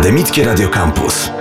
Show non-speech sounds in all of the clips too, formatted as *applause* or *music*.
Akademickie Radio Campus.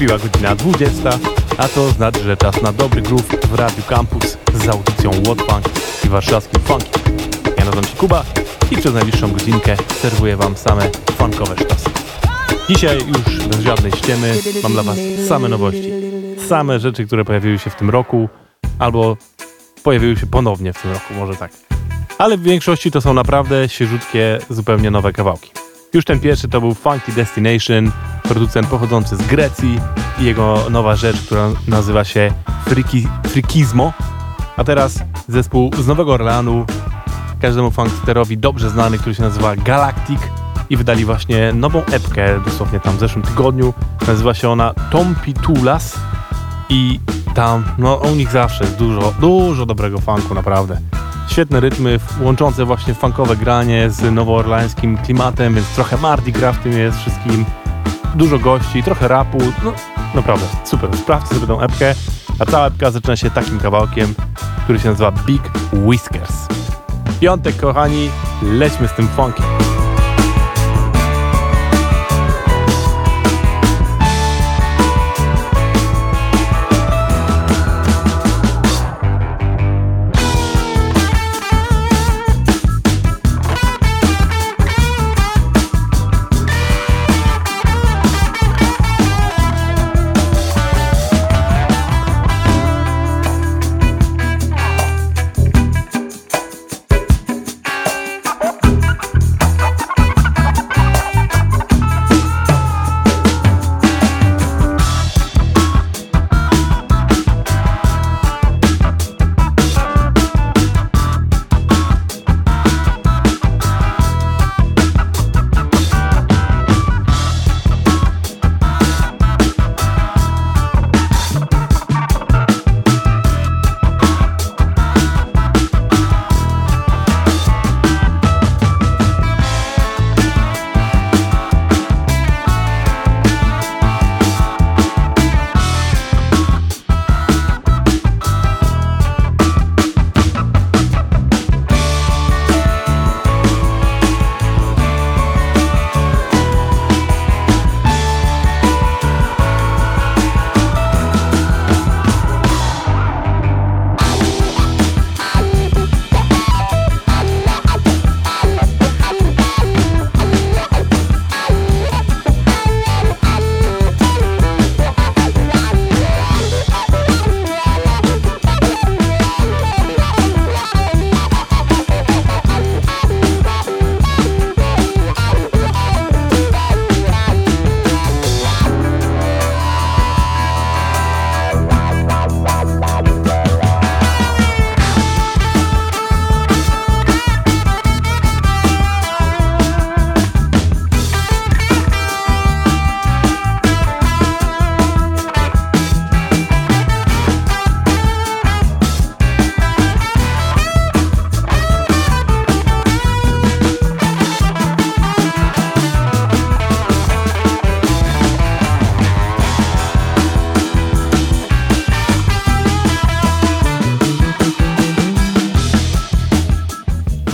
Wybiła godzina 20, a to znaczy, że czas na dobry groove w Radiu Campus z audycją What i warszawskim Funky. Ja nazywam się Kuba i przez najbliższą godzinkę serwuję Wam same funkowe sztosy. Dzisiaj już bez żadnej ściemy mam dla Was same nowości. Same rzeczy, które pojawiły się w tym roku albo pojawiły się ponownie w tym roku, może tak. Ale w większości to są naprawdę świeżutkie, zupełnie nowe kawałki. Już ten pierwszy to był Funky Destination, producent pochodzący z Grecji i jego nowa rzecz, która nazywa się Friki, Frikizmo. A teraz zespół z Nowego Orleanu, każdemu funksterowi dobrze znany, który się nazywa Galactic i wydali właśnie nową epkę dosłownie tam w zeszłym tygodniu. Nazywa się ona Tom Pitulas i tam, no u nich zawsze jest dużo, dużo dobrego funku, naprawdę. Świetne rytmy, łączące właśnie funkowe granie z nowoorlańskim klimatem, więc trochę Mardi Gras w tym jest wszystkim. Dużo gości, trochę rapu, no naprawdę super. Sprawdźcie sobie tą epkę, a cała epka zaczyna się takim kawałkiem, który się nazywa Big Whiskers. Piątek, kochani, lećmy z tym funkiem.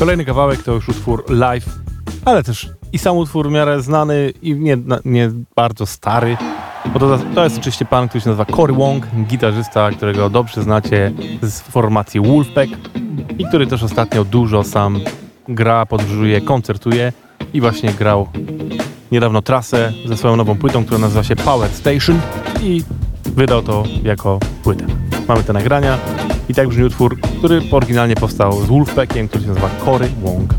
Kolejny kawałek to już utwór live, ale też i sam utwór w miarę znany i nie, nie bardzo stary. Bo to, to jest oczywiście pan, który się nazywa Cory Wong, gitarzysta, którego dobrze znacie z formacji Wolfpack i który też ostatnio dużo sam gra, podróżuje, koncertuje i właśnie grał niedawno trasę ze swoją nową płytą, która nazywa się Power Station i wydał to jako płytę. Mamy te nagrania i tak brzmi utwór, który oryginalnie powstał z Wolfpackiem, który się nazywa Cory Wong.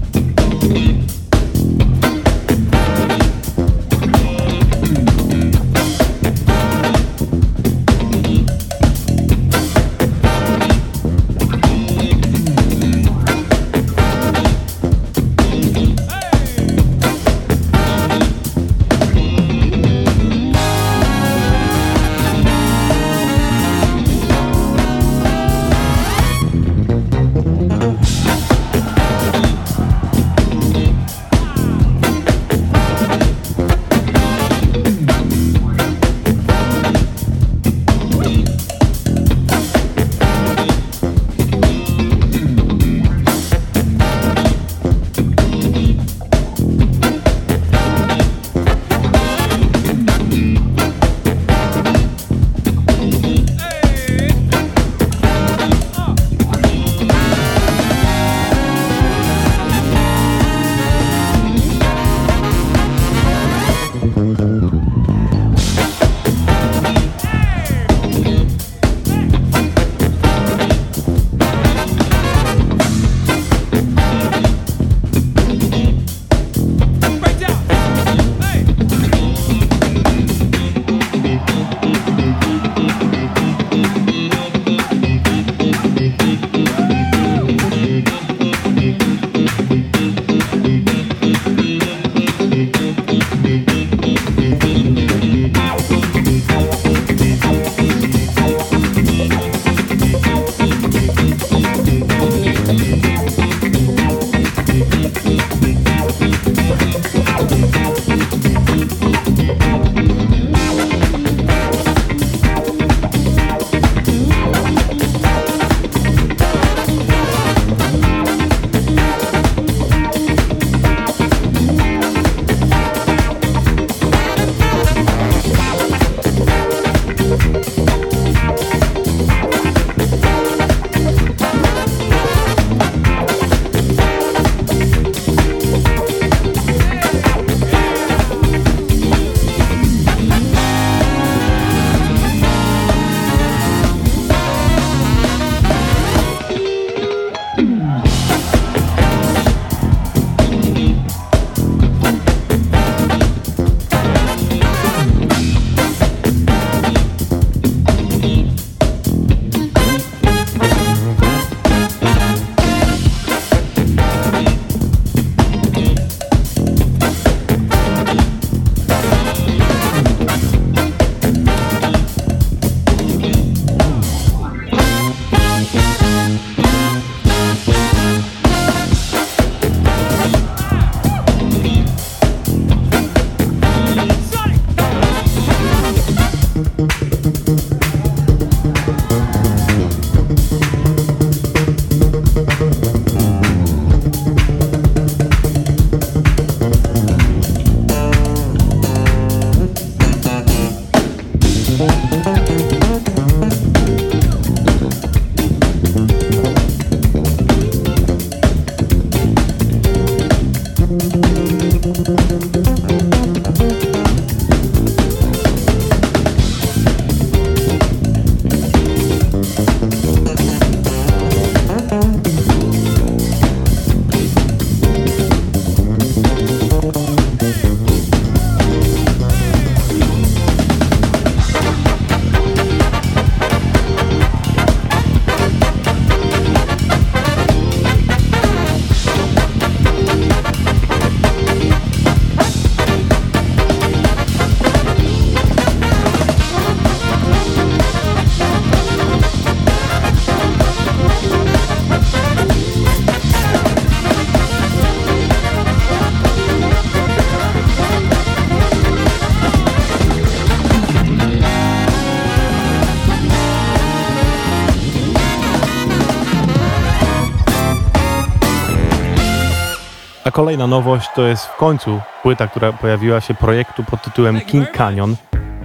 Kolejna nowość to jest w końcu płyta, która pojawiła się projektu pod tytułem King Canyon.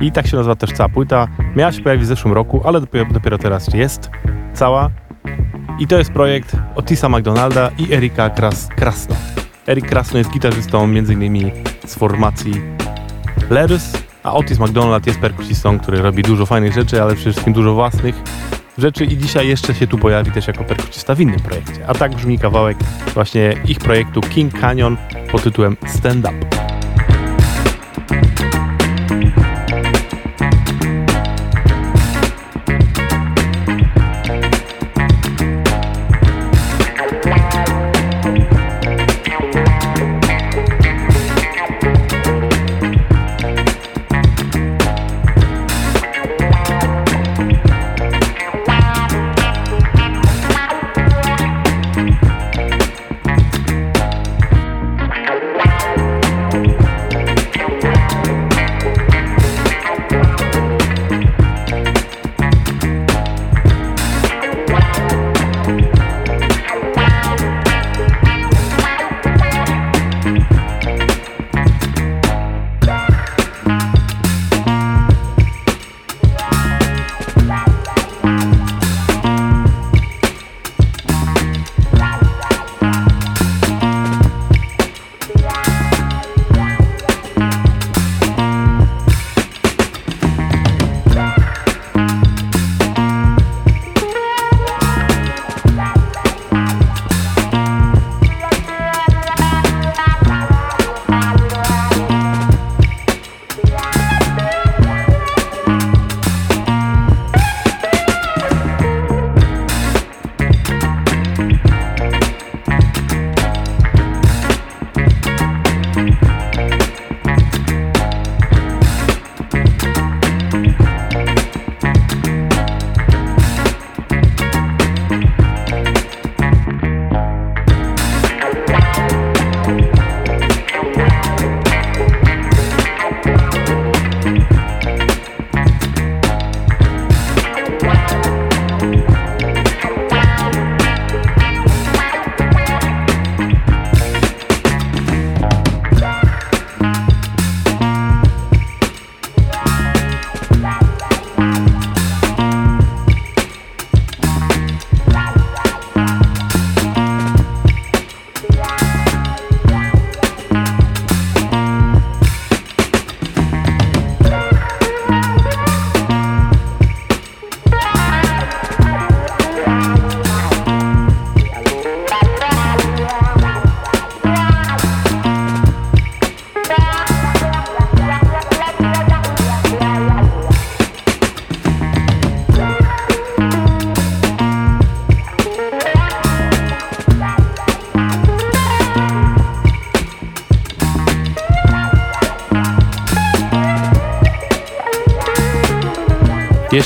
I tak się nazywa też cała płyta. Miała się pojawić w zeszłym roku, ale dopiero, dopiero teraz jest cała. I to jest projekt Otisa McDonalda i Erika Kras Krasno. Erik Krasno jest gitarzystą m.in. z formacji Lerys, a Otis McDonald jest perkusistą, który robi dużo fajnych rzeczy, ale przede wszystkim dużo własnych rzeczy i dzisiaj jeszcze się tu pojawi też jako perkusista w innym projekcie. A tak brzmi kawałek właśnie ich projektu King Canyon pod tytułem Stand Up.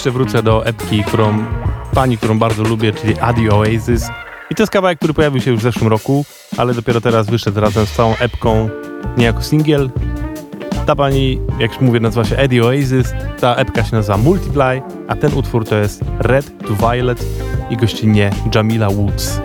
Jeszcze wrócę do epki, którą pani, którą bardzo lubię, czyli Adi Oasis. I to jest kawałek, który pojawił się już w zeszłym roku, ale dopiero teraz wyszedł razem z całą epką, nie jako singiel. Ta pani, jak już mówię, nazywa się Eddie Oasis, ta epka się nazywa Multiply, a ten utwór to jest Red to Violet i gościnnie Jamila Woods.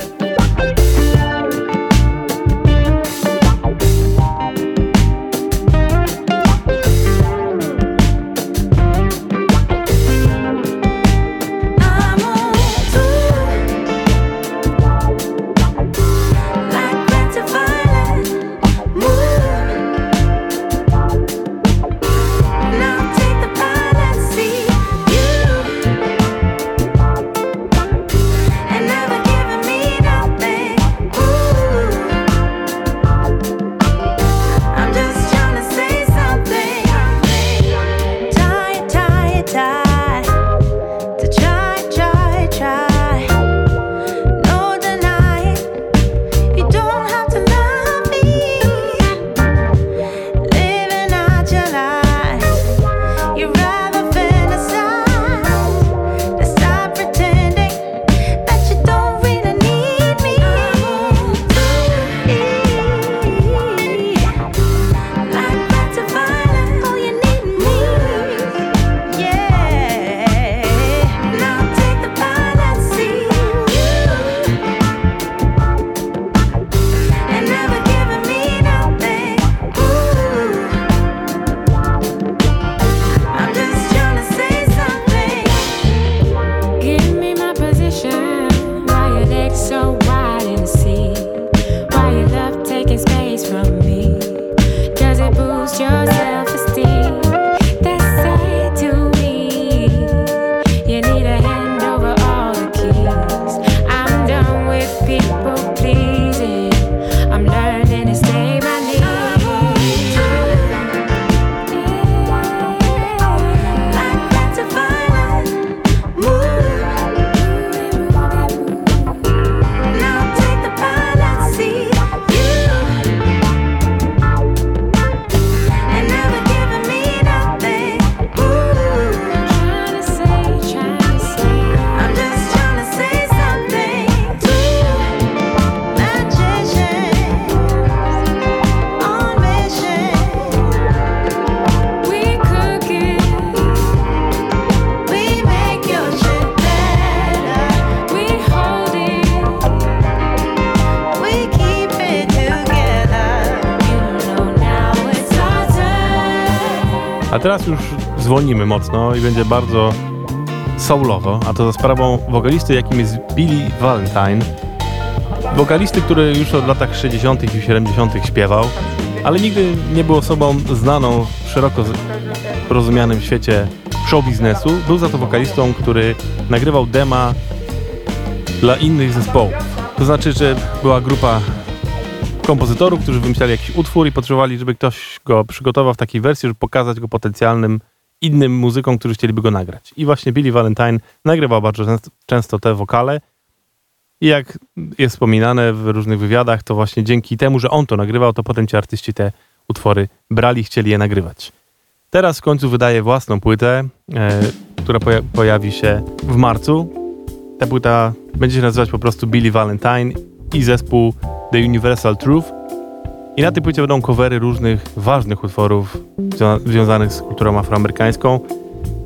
Teraz już zwolnimy mocno i będzie bardzo soulowo, a to za sprawą wokalisty, jakim jest Billy Valentine. Wokalisty, który już od latach 60. i 70. śpiewał, ale nigdy nie był osobą znaną w szeroko rozumianym świecie show biznesu. Był za to wokalistą, który nagrywał dema dla innych zespołów. To znaczy, że była grupa kompozytorów, którzy wymyślali jakiś utwór i potrzebowali, żeby ktoś go przygotował w takiej wersji, żeby pokazać go potencjalnym innym muzykom, którzy chcieliby go nagrać. I właśnie Billy Valentine nagrywał bardzo często, te wokale. I jak jest wspominane w różnych wywiadach, to właśnie dzięki temu, że on to nagrywał, to potem ci artyści te utwory brali chcieli je nagrywać. Teraz w końcu wydaje własną płytę, e, która poja- pojawi się w marcu. Ta płyta będzie się nazywać po prostu Billy Valentine i zespół The Universal Truth. I na tej płycie będą covery różnych ważnych utworów zwią- związanych z kulturą afroamerykańską.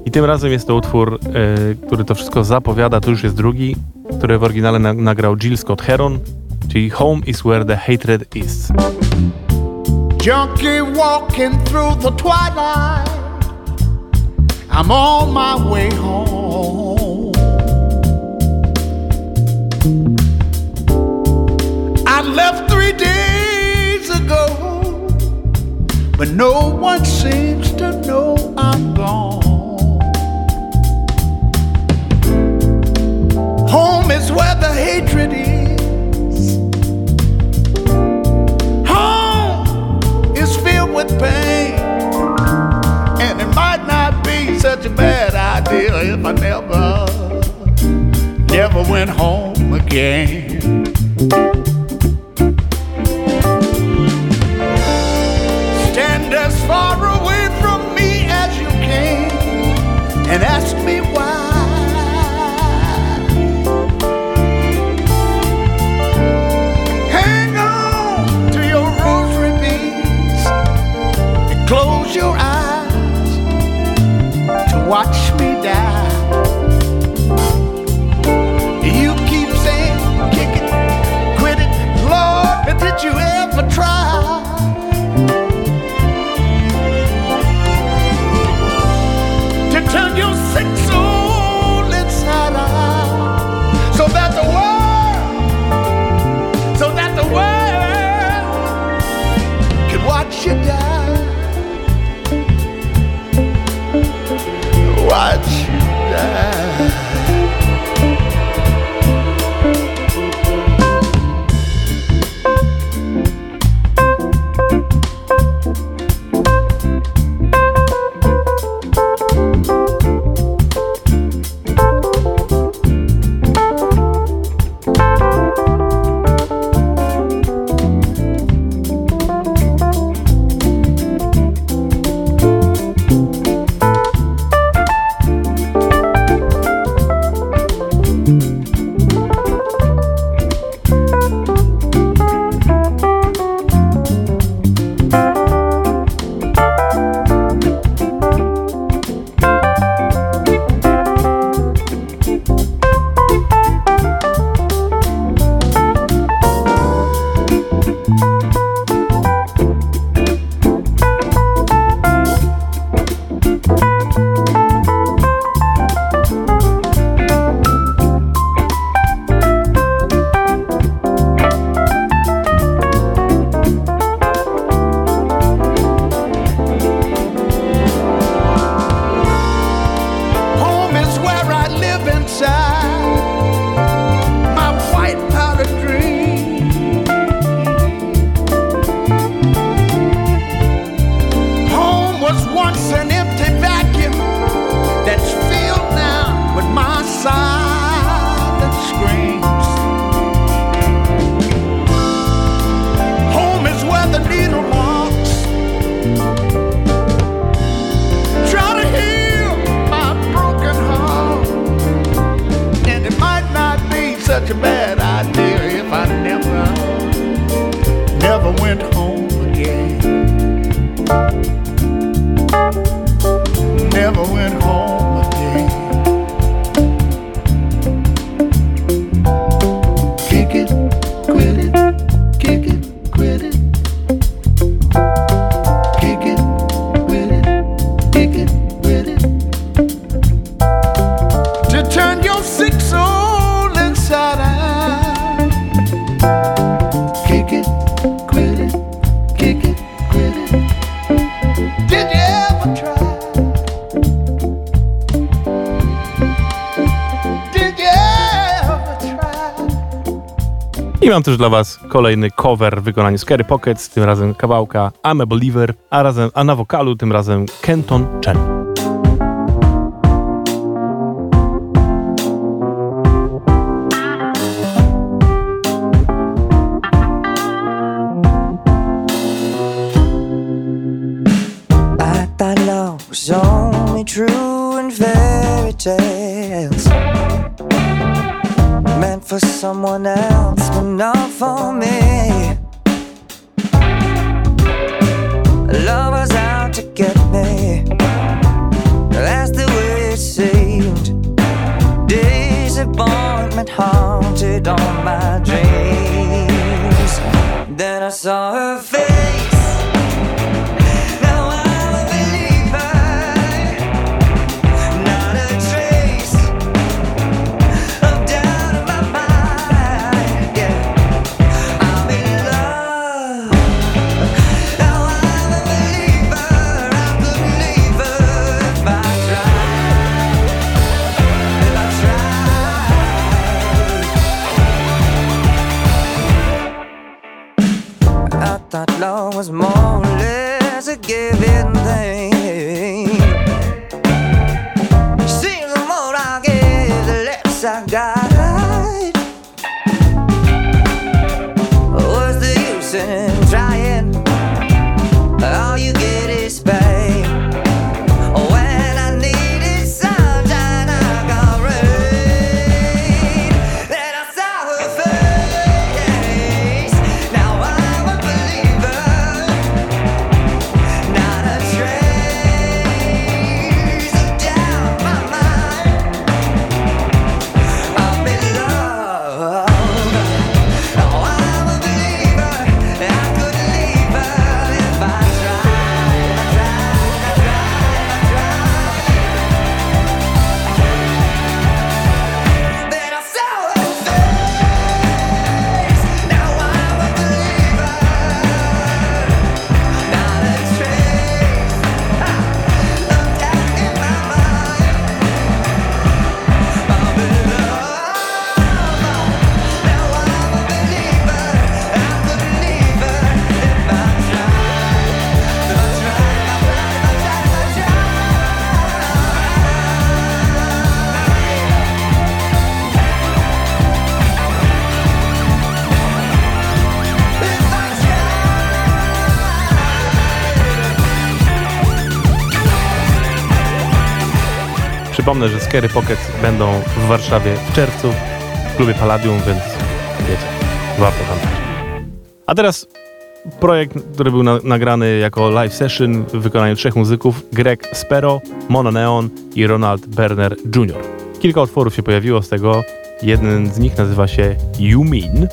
I tym razem jest to utwór, e, który to wszystko zapowiada, to już jest drugi, który w oryginale na- nagrał Jill Scott Heron, czyli Home is where the hatred is. Junkie walking through the twilight. I'm on my way home. Left three days ago, but no one seems to know I'm gone. Home is where the hatred is. Home is filled with pain. And it might not be such a bad idea if I never, never went home again. Mam też dla Was kolejny cover w wykonaniu Scary Pockets, tym razem kawałka I'm a Believer, a, razem, a na wokalu tym razem Kenton Chen. For someone else, but not for me. Love was out to get me. That's the way it seemed. Disappointment haunted all my dreams. Then I saw her face. Przypomnę, że Scary Pockets będą w Warszawie w czerwcu w klubie Palladium, więc wiecie, warto tam być. A teraz projekt, który był na, nagrany jako live session w wykonaniu trzech muzyków, Greg Spero, Mono Neon i Ronald Berner Jr. Kilka utworów się pojawiło z tego, jeden z nich nazywa się You Mean,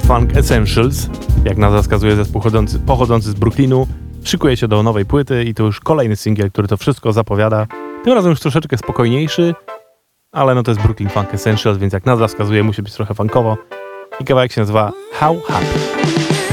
Funk Essentials, jak nazwa wskazuje zespół pochodzący, pochodzący z Brooklynu, szykuje się do nowej płyty i to już kolejny singiel, który to wszystko zapowiada. Tym razem już troszeczkę spokojniejszy, ale no to jest Brooklyn Funk Essentials, więc jak nazwa wskazuje, musi być trochę funkowo. I kawałek się nazywa How Happy.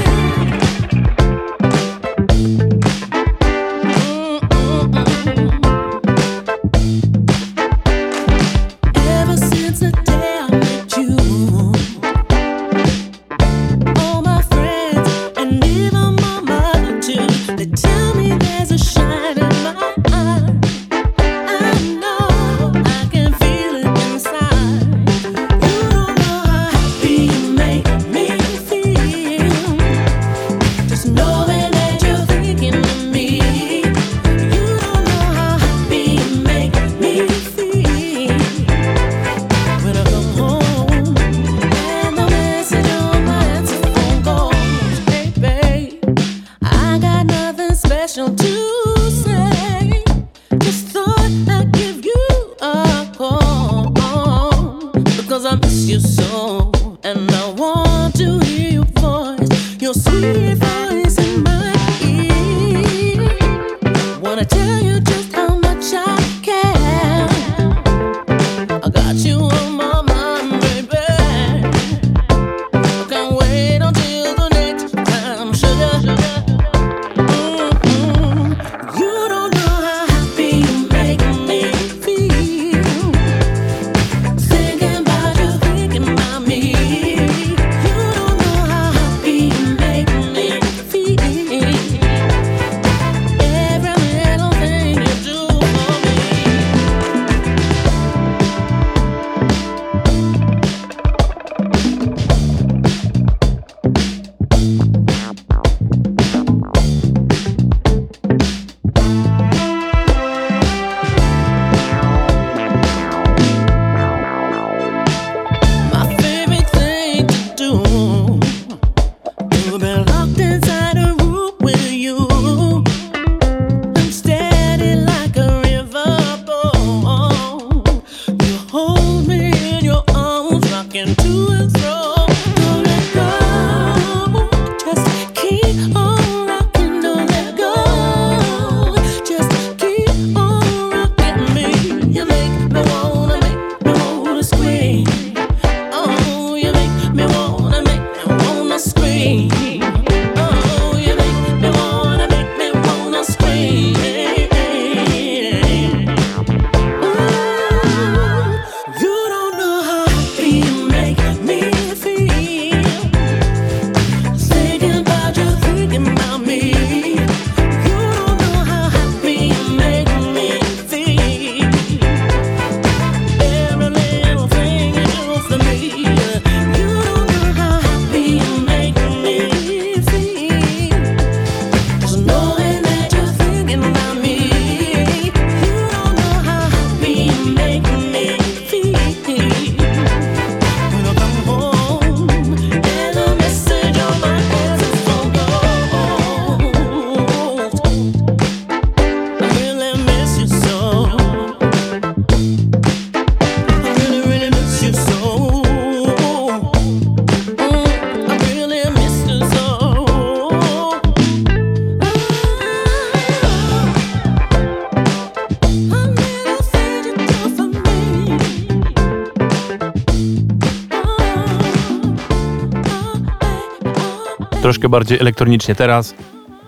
troszkę bardziej elektronicznie teraz.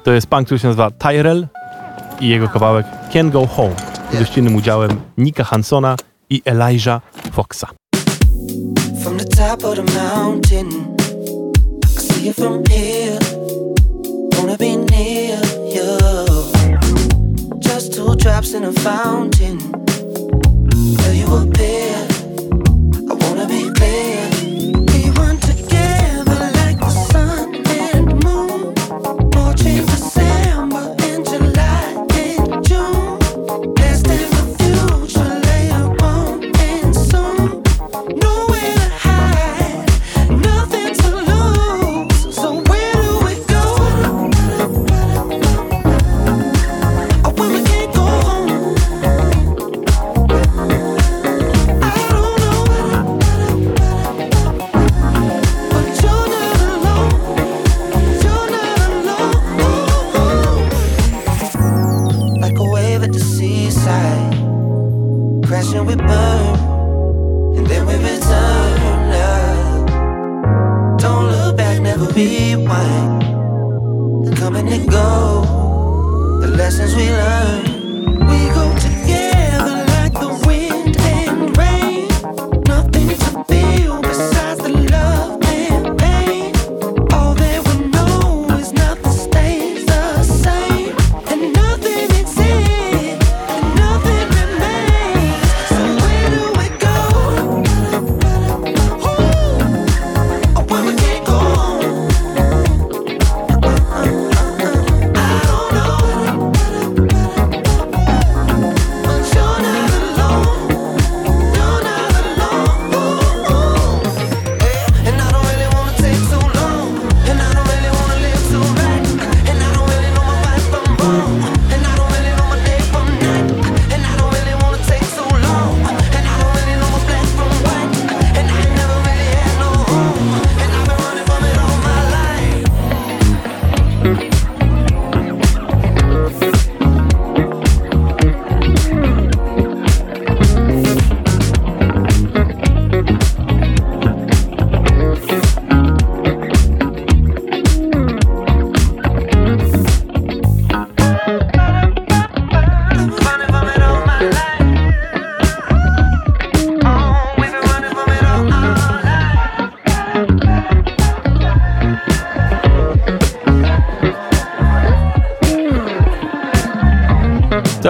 To jest punk, który się nazywa Tyrell i jego kawałek Can Go Home z gościnnym udziałem Nika Hansona i Elijah Foxa. From the top of the mountain I see you from here Wanna be near you Just two drops in a fountain you appear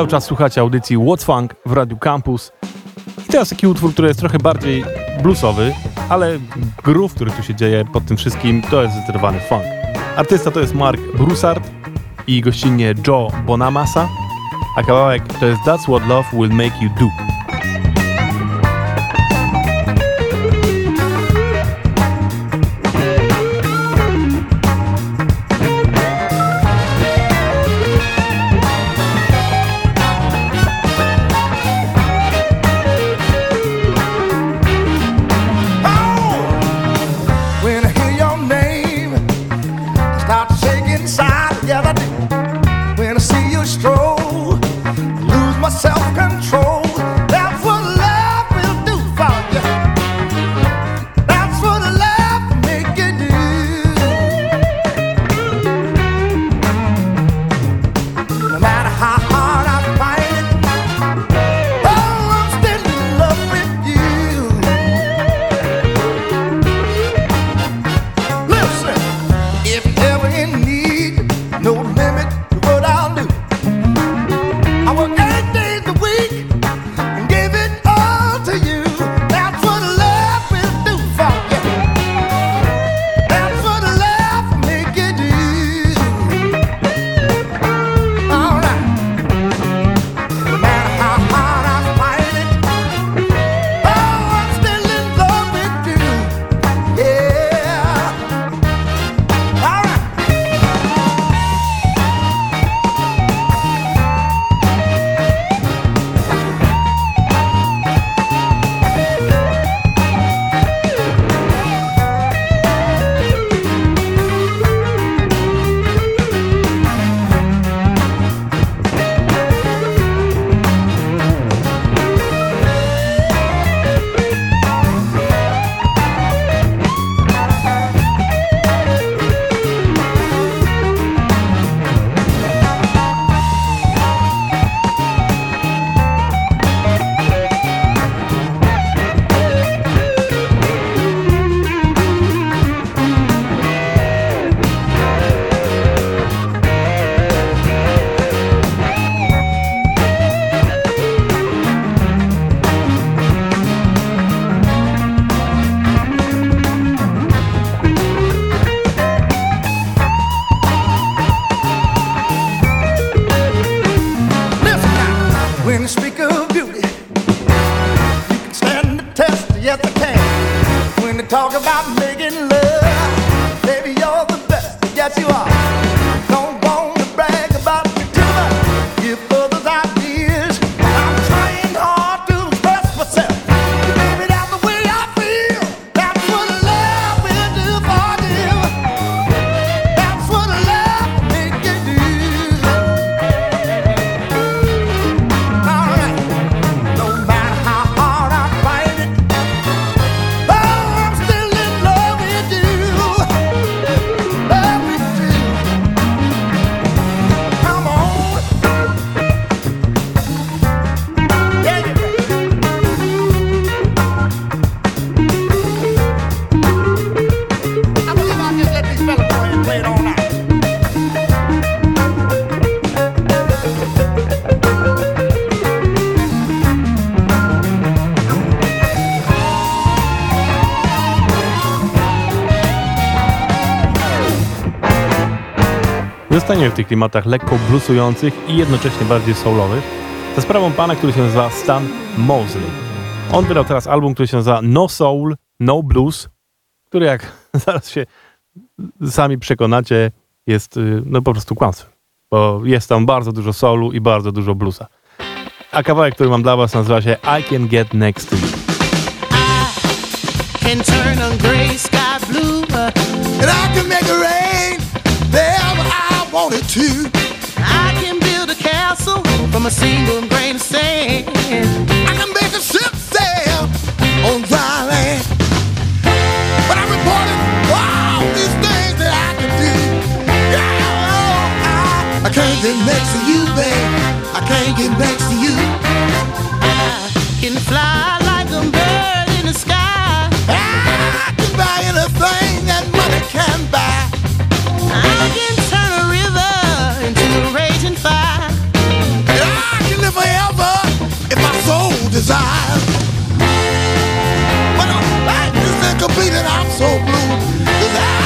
Cały czas słuchacie audycji What's Funk w Radiu Campus. I teraz taki utwór, który jest trochę bardziej bluesowy, ale groove, który tu się dzieje pod tym wszystkim, to jest zdecydowanie funk. Artysta to jest Mark Broussard i gościnnie Joe Bonamassa, a kawałek to jest That's What Love Will Make You Do. W tych klimatach lekko bluesujących i jednocześnie bardziej soulowych. Za sprawą pana, który się nazywa Stan Mosley. On wydał teraz album, który się nazywa No Soul, No Blues, który jak *laughs* zaraz się sami przekonacie, jest y, no po prostu kłamstwem. Bo jest tam bardzo dużo soulu i bardzo dużo bluesa. A kawałek, który mam dla was nazywa się I Can Get Next To You. From a single grain of sand. I can make a ship sail on dry land. But I reported all these things that I can do. Yeah, oh, I, I can't get next to you, babe. I can't get next to you. Soul desires. But uh, life is incomplete and I'm so blue. 'cause I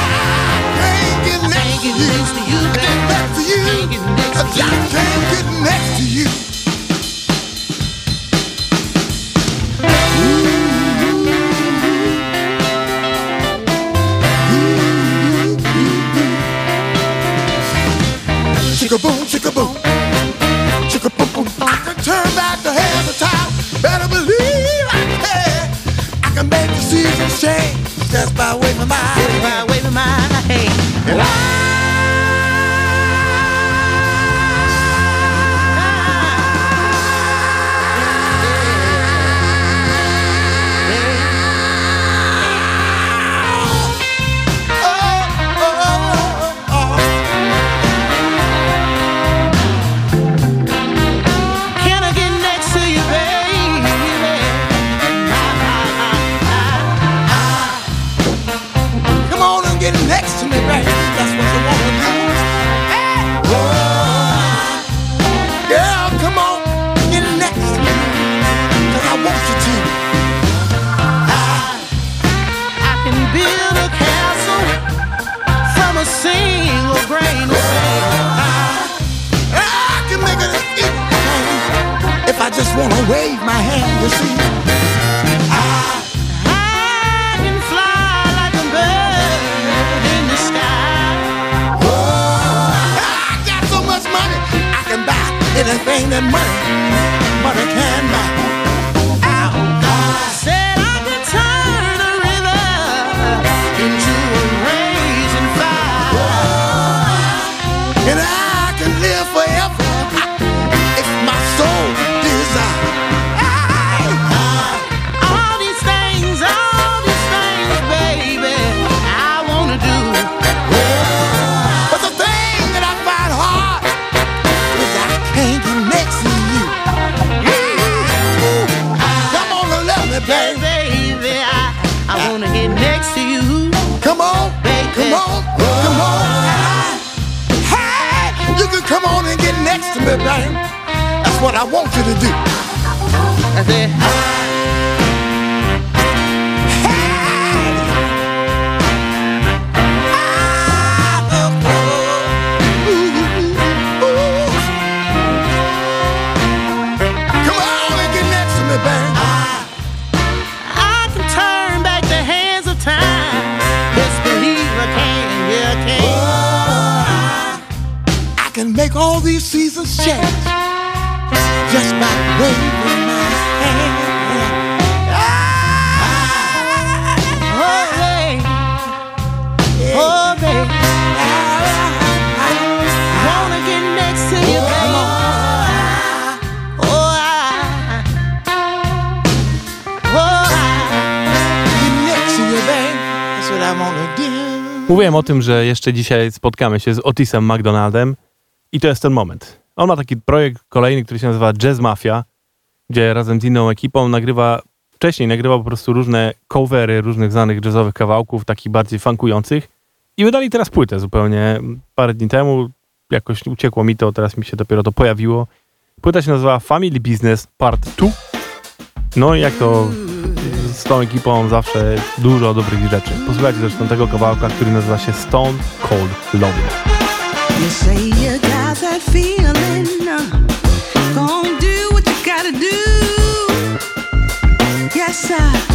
can't get next to you. next to you, I get next to you. Can't get next I to just can't get next to you. Chicka just by waving my. By waving my hand. Just want to wave my hand, you see. I can fly like a bird in the sky. Oh, I got so much money, I can buy anything that money, money can That's what I want you to do. I said, Mówiłem o tym, że jeszcze dzisiaj spotkamy się z Otisem McDonaldem i to jest ten moment. On ma taki projekt kolejny, który się nazywa Jazz Mafia, gdzie razem z inną ekipą nagrywa, wcześniej nagrywał po prostu różne covery różnych znanych jazzowych kawałków, takich bardziej funkujących i wydali teraz płytę zupełnie parę dni temu. Jakoś uciekło mi to, teraz mi się dopiero to pojawiło. Płyta się nazywa Family Business Part 2. No i jak to z tą ekipą zawsze dużo dobrych rzeczy. Posłuchajcie zresztą tego kawałka, który nazywa się Stone Cold Love. You say you got that feeling, uh, gonna do what you gotta do. Yes, I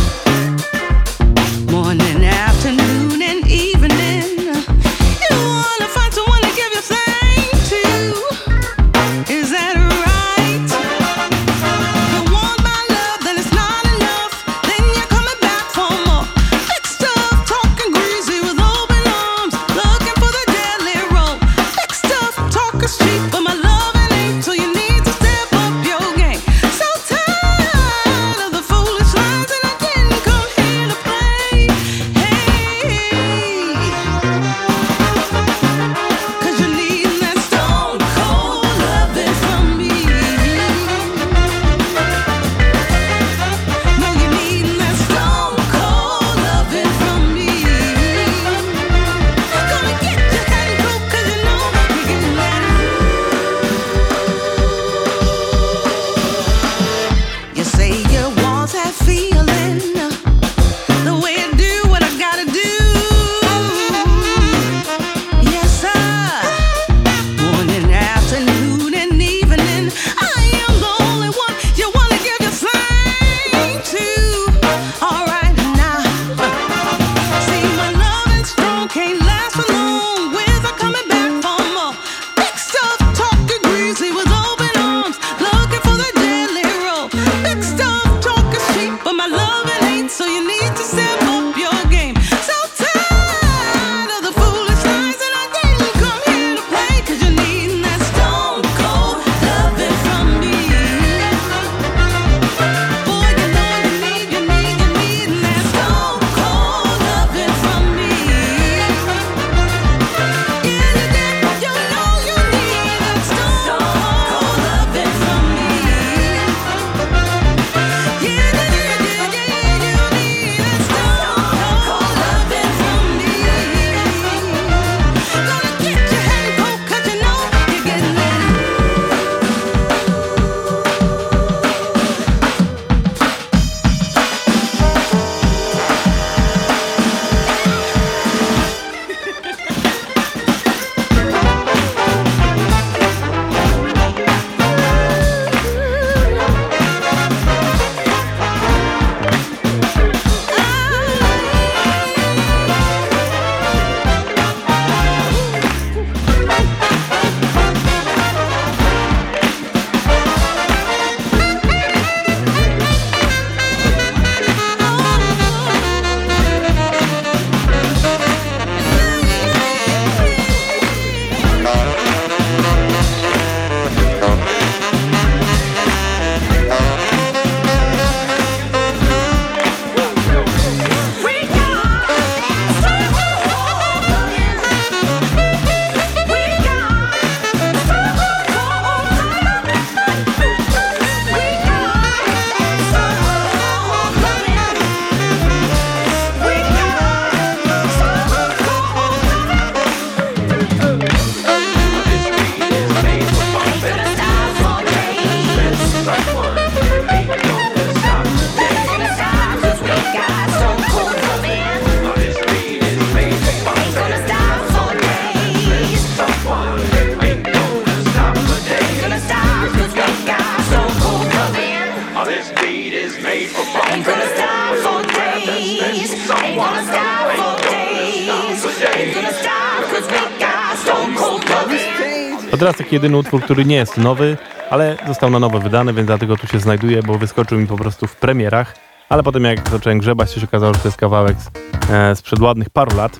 jedyny utwór, który nie jest nowy, ale został na nowo wydany, więc dlatego tu się znajduje, bo wyskoczył mi po prostu w premierach. Ale potem jak zacząłem grzebać, to się okazało, że to jest kawałek z, e, sprzed ładnych paru lat.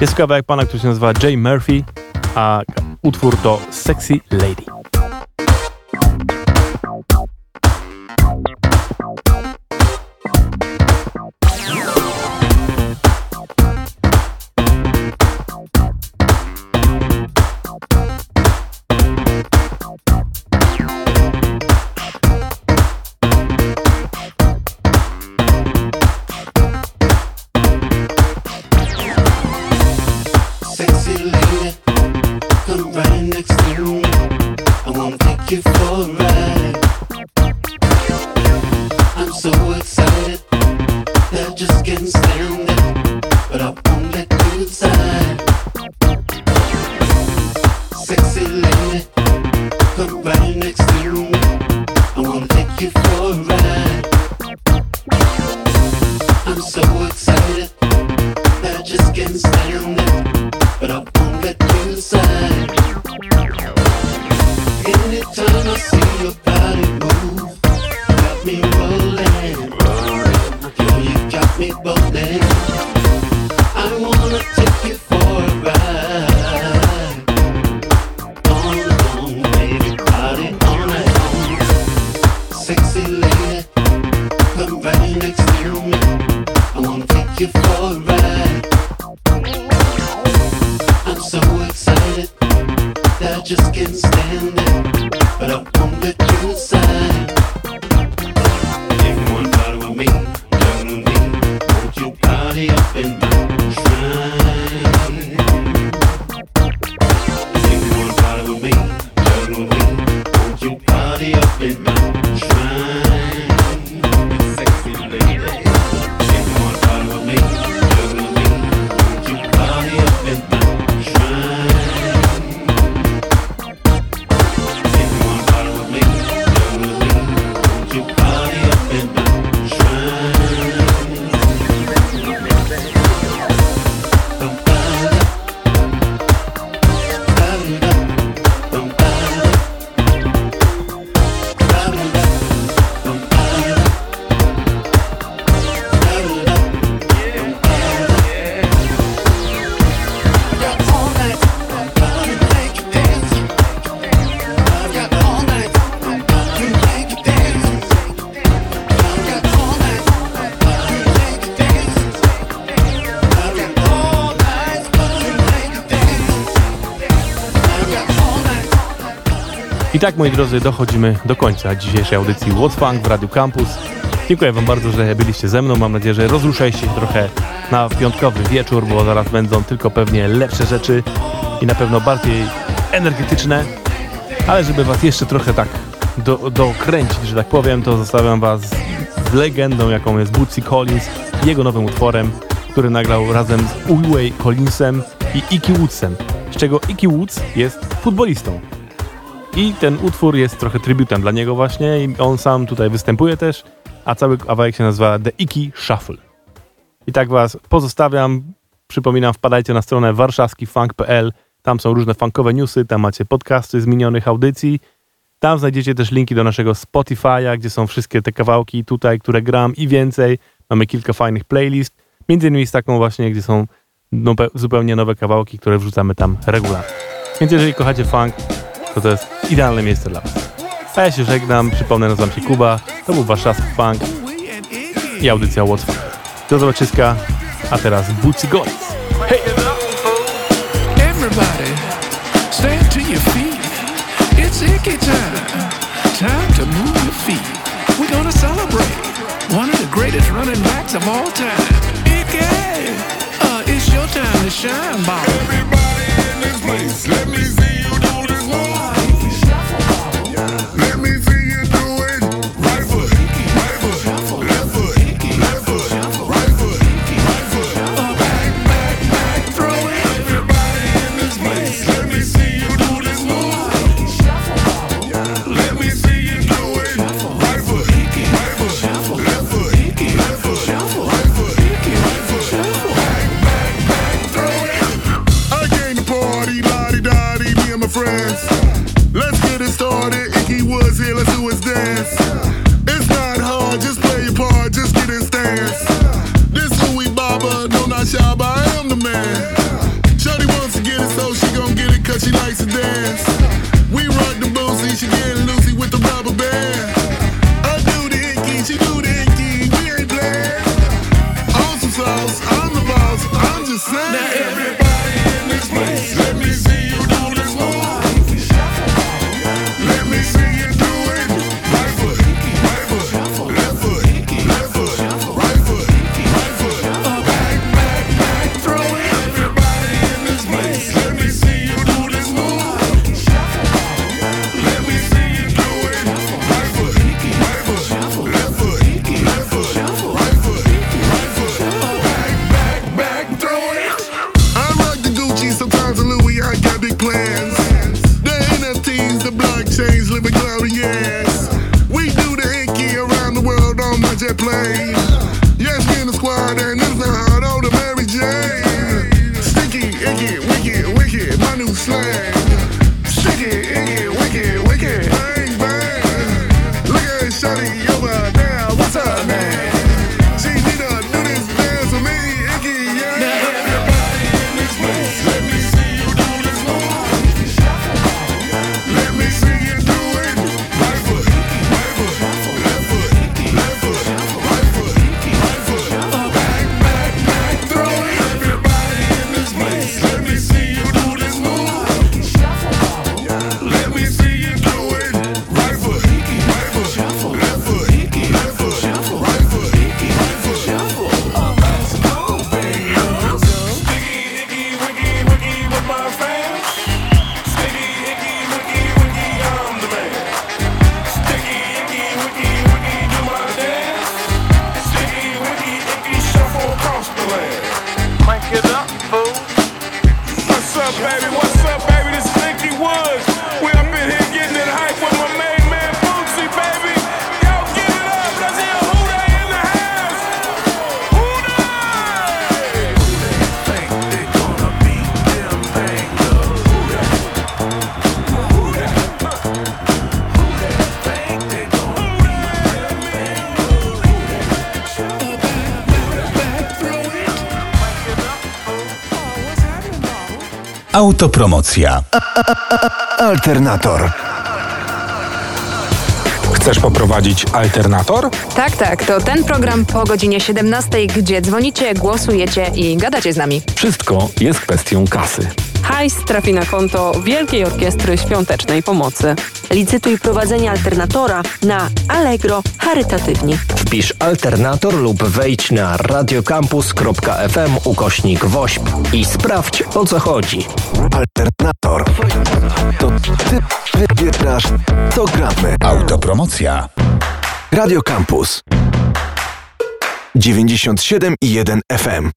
Jest kawałek pana, który się nazywa Jay Murphy, a utwór to Sexy Lady. Tak, moi drodzy, dochodzimy do końca dzisiejszej audycji What's Funk w Radiu Campus. Dziękuję Wam bardzo, że byliście ze mną. Mam nadzieję, że rozruszaliście się trochę na piątkowy wieczór, bo zaraz będą tylko pewnie lepsze rzeczy i na pewno bardziej energetyczne. Ale żeby Was jeszcze trochę tak do, dokręcić, że tak powiem, to zostawiam Was z legendą, jaką jest Bootsy Collins, jego nowym utworem, który nagrał razem z Uway Collinsem i Iki Woodsem, z czego Iki Woods jest futbolistą. I ten utwór jest trochę tributem dla niego właśnie i on sam tutaj występuje też, a cały kawałek się nazywa The Iki Shuffle. I tak was pozostawiam. Przypominam, wpadajcie na stronę warszawskifunk.pl. Tam są różne funkowe newsy, tam macie podcasty z minionych audycji. Tam znajdziecie też linki do naszego Spotify'a, gdzie są wszystkie te kawałki tutaj, które gram i więcej. Mamy kilka fajnych playlist, między innymi z taką właśnie, gdzie są zupełnie nowe kawałki, które wrzucamy tam regularnie. Więc jeżeli kochacie funk, to to jest idealne miejsce dla was. A ja się żegnam, przypomnę, nazywam się Kuba, to był warszawski funk i audycja What's Funk. Do zobaczyska, a teraz Bootsy Golis. Hej! Everybody, stand to your feet. It's icky time. Time to move your feet. We're gonna celebrate one of the greatest running backs of all time. Icky! Uh, it's your time to shine, Bob. Everybody in this place, let me see you Autopromocja. Alternator. Chcesz poprowadzić alternator? Tak, tak, to ten program po godzinie 17, gdzie dzwonicie, głosujecie i gadacie z nami. Wszystko jest kwestią kasy. Hajs trafi na konto Wielkiej Orkiestry Świątecznej Pomocy. Licytuj prowadzenie alternatora na Allegro charytatywnie. Wpisz alternator lub wejdź na radiocampus.fm ukośnik WOŚP i sprawdź o co chodzi. Alternator. To ty wybierasz, co gramy. Autopromocja. Radio Campus. 97,1 FM.